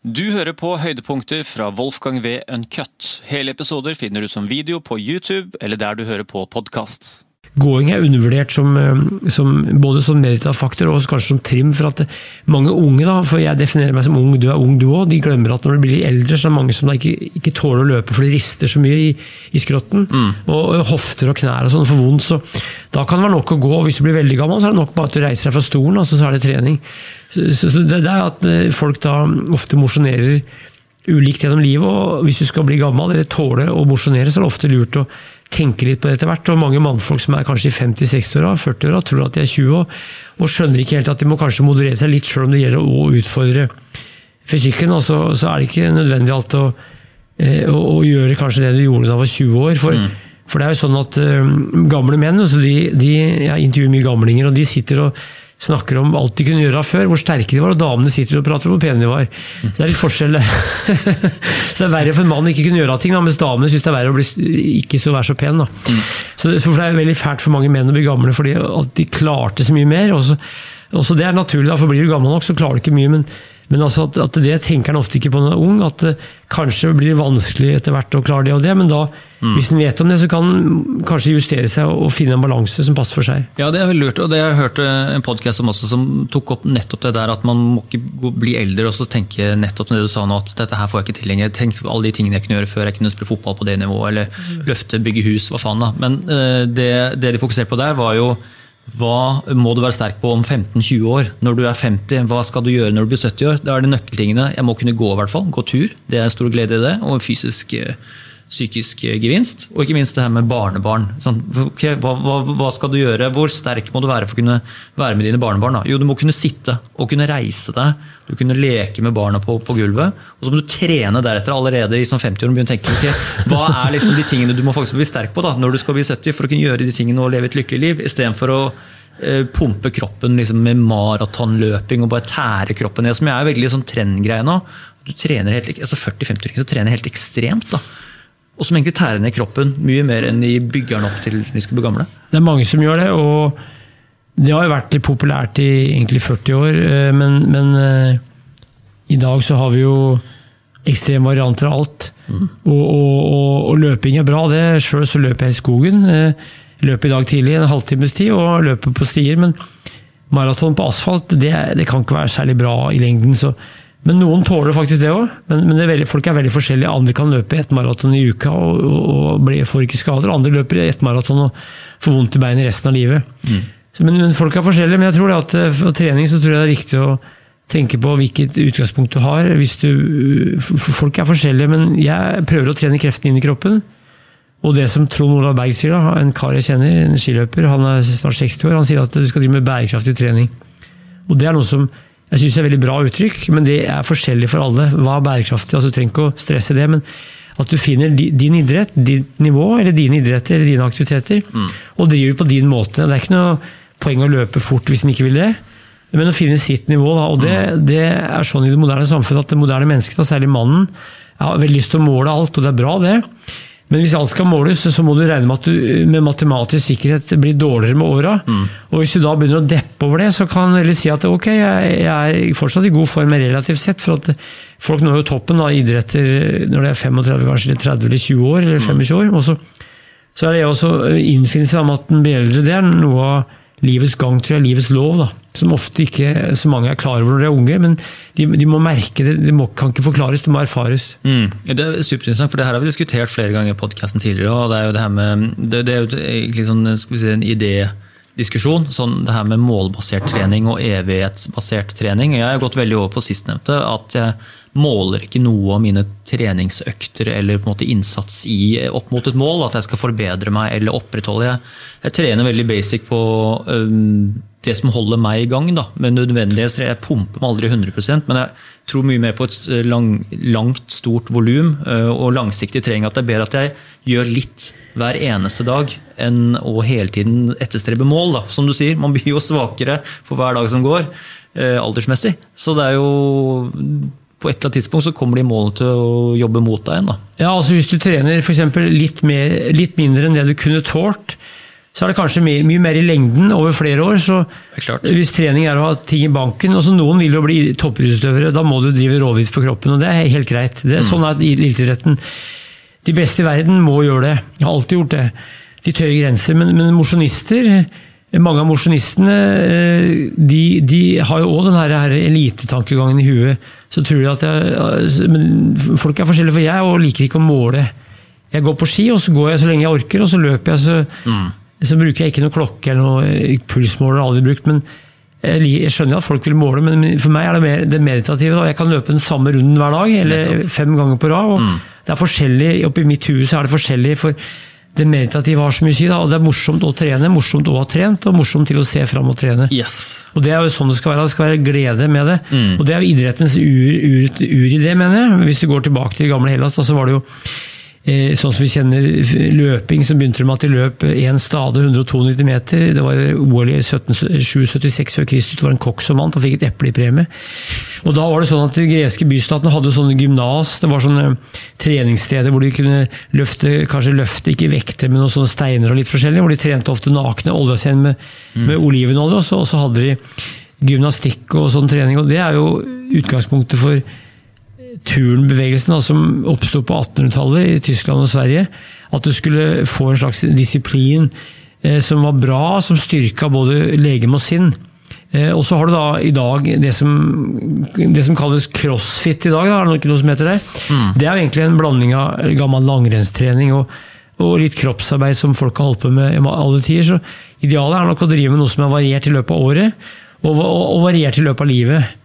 Du hører på høydepunkter fra Wolfgang V. Uncut. Hele episoder finner du som video på YouTube eller der du hører på podkast. Gåing er undervurdert som, eh, som både som meditativ og kanskje som trim. For at mange unge, da, for jeg definerer meg som ung, du er ung du òg, de glemmer at når du blir eldre, så er det mange som ikke, ikke tåler å løpe, for det rister så mye i, i skrotten. Mm. Og, og, hofter og knær og sånn får vondt. Så da kan det være nok å gå. og Hvis du blir veldig gammel, så er det nok bare at du reiser deg fra stolen, altså, så er det trening. Så, så, så det, det er at eh, folk da ofte mosjonerer ulikt gjennom livet, og hvis du skal bli gammel eller tåle å mosjonere, så er det ofte lurt å tenke litt på det etter hvert. og Mange mannfolk som er kanskje i 50-60-åra, 40-åra, tror at de er 20 år, og skjønner ikke helt at de må kanskje moderere seg litt, selv om det gjelder å utfordre fysikken. Og så, så er det ikke nødvendig alt å, eh, å, å, gjøre kanskje det du gjorde da du var 20 år. For, mm. for det er jo sånn at um, gamle menn, altså de, de, Jeg intervjuer mye gamlinger, og de sitter og snakker om alt de kunne gjøre før, hvor sterke de var, og damene sitter og prater om hvor pene de var. Så det er litt forskjell. så det er verre for en mann ikke kunne gjøre ting, da, mens damene syns det er verre å bli ikke så være så pen. Da. Mm. Så, det er veldig fælt for mange menn å bli gamle, fordi at de klarte så mye mer. Også, også det er naturlig, da, for blir du gammel nok, så klarer du ikke mye. men men altså at, at, det tenker han ofte ikke på når han er ung, at det kanskje blir vanskelig etter hvert å klare det og det, men da, mm. hvis han vet om det, så kan han kanskje justere seg og finne en balanse som passer for seg. Ja, det er veldig lurt, og det jeg hørte en podkast om også som tok opp nettopp det der at man må ikke bli eldre og så tenke nettopp det du sa nå, at dette her får jeg ikke til lenger. Tenk alle de tingene jeg kunne gjøre før jeg kunne spille fotball på det nivået, eller mm. løfte, bygge hus, hva faen da. Men uh, det, det de fokuserte på der, var jo hva må du være sterk på om 15-20 år? Når du er 50, hva skal du gjøre når du blir 70 år? Da er det nøkkeltingene. Jeg må kunne gå, i hvert fall. Gå tur. Det er stor glede i det. Og fysisk eh, psykisk gevinst. Og ikke minst det her med barnebarn. Sånn, okay, hva, hva, hva, skal du gjøre? Hvor sterk må du være for å kunne være med dine barnebarn? Da? Jo, du må kunne sitte og kunne reise deg. Du kunne leke med barna på, på gulvet. Og så må du trene deretter allerede i sånn 50 år. og tenke, okay, Hva er liksom de tingene du må faktisk bli sterk på da, når du skal bli 70 for å kunne gjøre de tingene og leve et lykkelig liv, istedenfor å eh, pumpe kroppen liksom, med maratonløping og bare tære kroppen ned, som jeg er veldig sånn trendgreie nå. Du trener helt, altså 40-50-åringer som trener helt ekstremt. da og som egentlig tærer ned kroppen mye mer enn de bygger den opp til de skal bli gamle. Det er mange som gjør det, og det har jo vært litt populært i egentlig 40 år, eh, men, men uh, i dag så har vi jo ekstreme varianter av alt. Mm. Og, og, og, og, løping er bra, det. Sjøl så løper jeg i skogen. Uh, løper i dag tidlig en halvtimes tid, og løper på stier. Men maraton på asfalt, det, det, kan ikke være særlig bra i lengden. så men noen tåler faktisk det òg. Men, men det er veldig, folk er veldig forskjellige. Andre kan løpe ett maraton i uka og, og, og får ikke skader. Andre løper ett maraton og får vondt i beinet resten av livet. Mm. Så, men, men, folk er forskjellige. Men jeg tror at eh, for trening så tror jeg det er viktig å tenke på hvilket utgangspunkt du har. Du, folk er forskjellige, men jeg prøver å trene kreften inn i kroppen. Og det som Trond Olav Berg sier, da, en kar jeg kjenner, en skiløper, han er snart 60 år, han sier at du skal drive med bærekraftig trening. Og det er noe som jeg syns det er veldig bra uttrykk, men det er forskjellig for alle. Hva er bærekraftig? Altså, du trenger ikke å stresse det, men at du finner din idrett, ditt nivå, eller dine idretter eller dine aktiviteter, mm. og driver på din måte. Det er ikke noe poeng å løpe fort hvis en ikke vil det, men å finne sitt nivå. Da. og det, mm. det, er sånn i det moderne samfunnet at det moderne mennesket, særlig mannen, har veldig lyst til å måle alt, og det er bra, det. Men hvis alt skal måles, så må du regne med at du med matematisk sikkerhet blir dårligere med åra. Mm. Og hvis du da begynner å deppe over det, så kan du heller si at ok, jeg, jeg er fortsatt i god form relativt sett. For at folk når jo toppen av idretter når de er 35, kanskje eller 30 eller 20 år, eller 25 år. Og så, så er det også innfinnelse av at den blir eldre. Det er noe av livets gang, tror jeg. Livets lov. da som ofte ikke så mange er klar over når de er unge. Men de, de må merke det, det må, kan ikke forklares, det må erfares. Mm. Det er superinteressant, for det her har vi diskutert flere ganger i podkasten tidligere. og Det er jo det her med, det, det er jo egentlig sånn, skal vi si, en idédiskusjon. Sånn, det her med målbasert trening og evighetsbasert trening. Jeg har gått veldig over på sistnevnte. at jeg måler ikke noe av mine treningsøkter eller på en måte innsats i, opp mot et mål. At jeg skal forbedre meg eller opprettholde. Jeg, jeg trener veldig basic på um, det som holder meg i gang. Da. med nødvendighet, Jeg pumper meg aldri 100% men jeg tror mye mer på et lang, langt, stort volum uh, og langsiktig trening. At det er bedre at jeg gjør litt hver eneste dag enn å hele tiden etterstrebe mål. Da. Som du sier, man blir jo svakere for hver dag som går, uh, aldersmessig. Så det er jo på et eller annet tidspunkt så kommer de målene til å jobbe mot deg igjen. Da. Ja, altså Hvis du trener for litt, mer, litt mindre enn det du kunne tålt, så er det kanskje mye, mye mer i lengden over flere år. så Hvis trening er å ha ting i banken og så Noen vil jo bli toppidrettsutøvere, da må du drive råvilt på kroppen. og Det er helt greit. Det er mm. Sånn er eliteidretten. De beste i verden må gjøre det. Jeg har alltid gjort det. De tøyer grenser. Men, men mosjonister mange av mosjonistene eh, de, de, har jo òg den her, elitetankegangen i huet. Så tror de at jeg, men Folk er forskjellige, for jeg og liker ikke å måle. Jeg går på ski, og så går jeg så lenge jeg orker, og så løper jeg. Så, mm. så bruker jeg ikke noe klokke eller noe eh, pulsmåler. aldri brukt, men jeg skjønner at folk vil måle, men for meg er det mer det meditative. Jeg kan løpe den samme runden hver dag, eller fem ganger på rad. og mm. Det er forskjellig, Oppi mitt hus er det forskjellig. for det meditative har så mye å si. Da, og Det er morsomt å trene, morsomt å ha trent, og morsomt til å se fram og trene. Yes. Og Det er jo sånn det skal være. Det skal være glede med det. Mm. Og Det er jo idrettens ur, ur, det, mener jeg. Hvis du går tilbake til gamle Hellas, da, så var det jo sånn som vi kjenner løping, så begynte med at de løp én stade 192 meter. Det var OL i 1776 før Kristus. Det var en kokk som vant, og fikk et eple i premie. Og da var det sånn at De greske bystatene hadde sånne gymnas, det var sånne treningssteder hvor de kunne løfte kanskje løfte, ikke vekter, men noen sånne steiner og litt forskjellig. Hvor de trente ofte nakne, olja seg med, mm. med olivenolje, og så hadde de gymnastikk og sånn trening. og Det er jo utgangspunktet for turnbevegelsen som oppsto på 1800-tallet i Tyskland og Sverige. At du skulle få en slags disiplin eh, som var bra, som styrka både legeme og sinn. Eh, og så har du da i dag det som, det som kalles crossfit i dag. Da, er det ikke noe som heter det? Mm. Det er jo egentlig en blanding av gammel langrennstrening og, og, litt kroppsarbeid som folk har holdt på med i alle tider. Så idealet er nok å drive med noe som er variert i løpet av året, og, og, og variert i løpet av livet.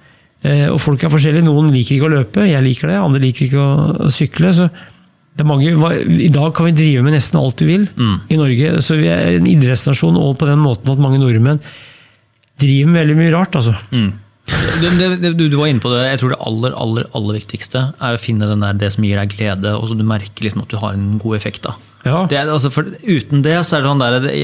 Eh, og folk er forskjellige. Noen liker ikke å løpe, jeg liker det. Andre liker ikke å sykle. så det mange, I dag kan vi drive med nesten alt vi vil mm. i Norge. så Vi er en idrettsnasjon og på den måten at mange nordmenn driver med veldig mye rart. altså. Mm. Du, du, du, var inne på det. Jeg tror det aller aller, aller viktigste er å finne der, det som gir deg glede, og så du merker liksom at du har en god effekt. av. Ja. Det, altså for, uten det så er det sånn der, det,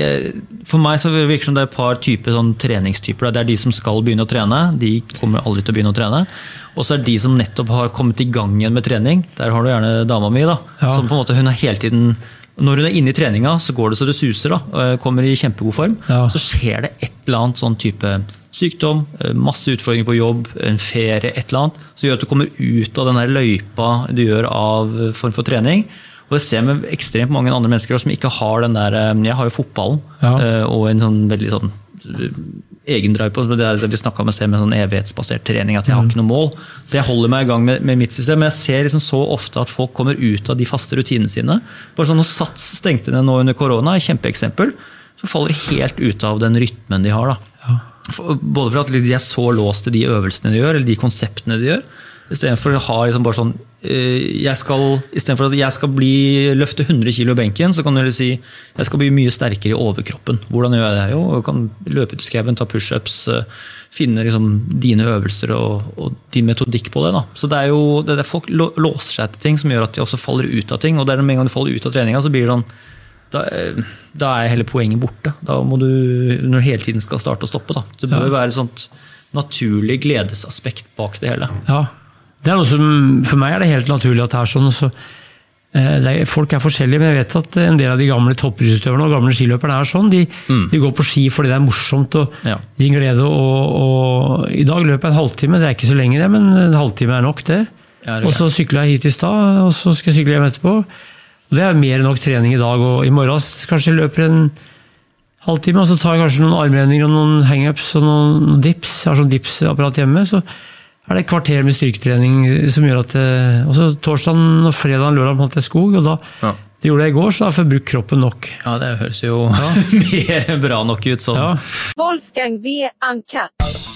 For meg så virker det som det er et par typer sånn treningstyper. Det er de som skal begynne å trene. De kommer aldri til å begynne å trene. Og så er det de som nettopp har kommet i gang igjen med trening. Der har du gjerne dama mi. da, ja. som på en måte hun er hele tiden når hun er inne i treninga, så går det så det suser. da, Kommer i kjempegod form. Ja. Så skjer det et eller annet sånn type sykdom, masse utfordringer på jobb, en ferie, et eller annet, som gjør at du kommer ut av den løypa du gjør av form for trening. Og jeg ser med ekstremt mange andre mennesker som ikke har den der eh, Jeg har jo fotballen ja. Eh, og en sånn veldig sånn eh, egendrive på det, det vi snakka om med sånn evighetsbasert trening. At jeg har mm. ikke noe mål. Så jeg holder meg i gang med, med mitt system. Men jeg ser liksom så ofte at folk kommer ut av de faste rutinene sine. Bare sånn når Sats stengte ned nå under korona, kjempeeksempel, så faller de helt ut av den rytmen de har. da. Ja. Både for at de er så låst til de øvelsene de gjør, eller de konseptene de gjør. Istedenfor å ha liksom bare sånn eh, jeg skal, Istedenfor at jeg skal bli, løfte 100 kg i benken, så kan du si jeg skal bli mye sterkere i overkroppen. Hvordan gjør jeg det? Jo, jeg kan løpe ut i skauen, ta pushups, eh, finne liksom dine øvelser og, og, din metodikk på det. Da. Så det er jo det er Folk låser seg til ting som gjør at de også faller ut av ting. og det er Med en gang du faller ut av treninga, så blir det sånn da, eh, da, er hele poenget borte. Da må du, når du hele tiden skal starte og stoppe. Da. Det bør ja. være et sånt naturlig gledesaspekt bak det hele. Ja, det er noe som, For meg er det helt naturlig at det er sånn. Så, eh, er, folk er forskjellige, men jeg vet at en del av de gamle toppidrettsutøverne og gamle skiløperne er sånn. De, mm. de, går på ski fordi det er morsomt og ja. de gir glede. Og, og, I dag løper jeg en halvtime, det er ikke så lenge det, men en halvtime er nok, det. Ja, det og så sykla jeg hit i stad, og så skal jeg sykle hjem etterpå. Det er mer enn nok trening i dag, og i morgen kanskje jeg løper en halvtime, og så tar jeg kanskje noen armhevinger og noen hangups og noen dips. Jeg har sånn dipsapparat hjemme. så er det et kvarter med styrketrening som gjør at Og Også torsdag, fredag og lørdag holdt jeg skog, og da ja. Det gjorde jeg i går, så da får jeg brukt kroppen nok. Ja, det høres jo ja. mer bra nok ut sånn. Ja. Wolfgang er Ankat.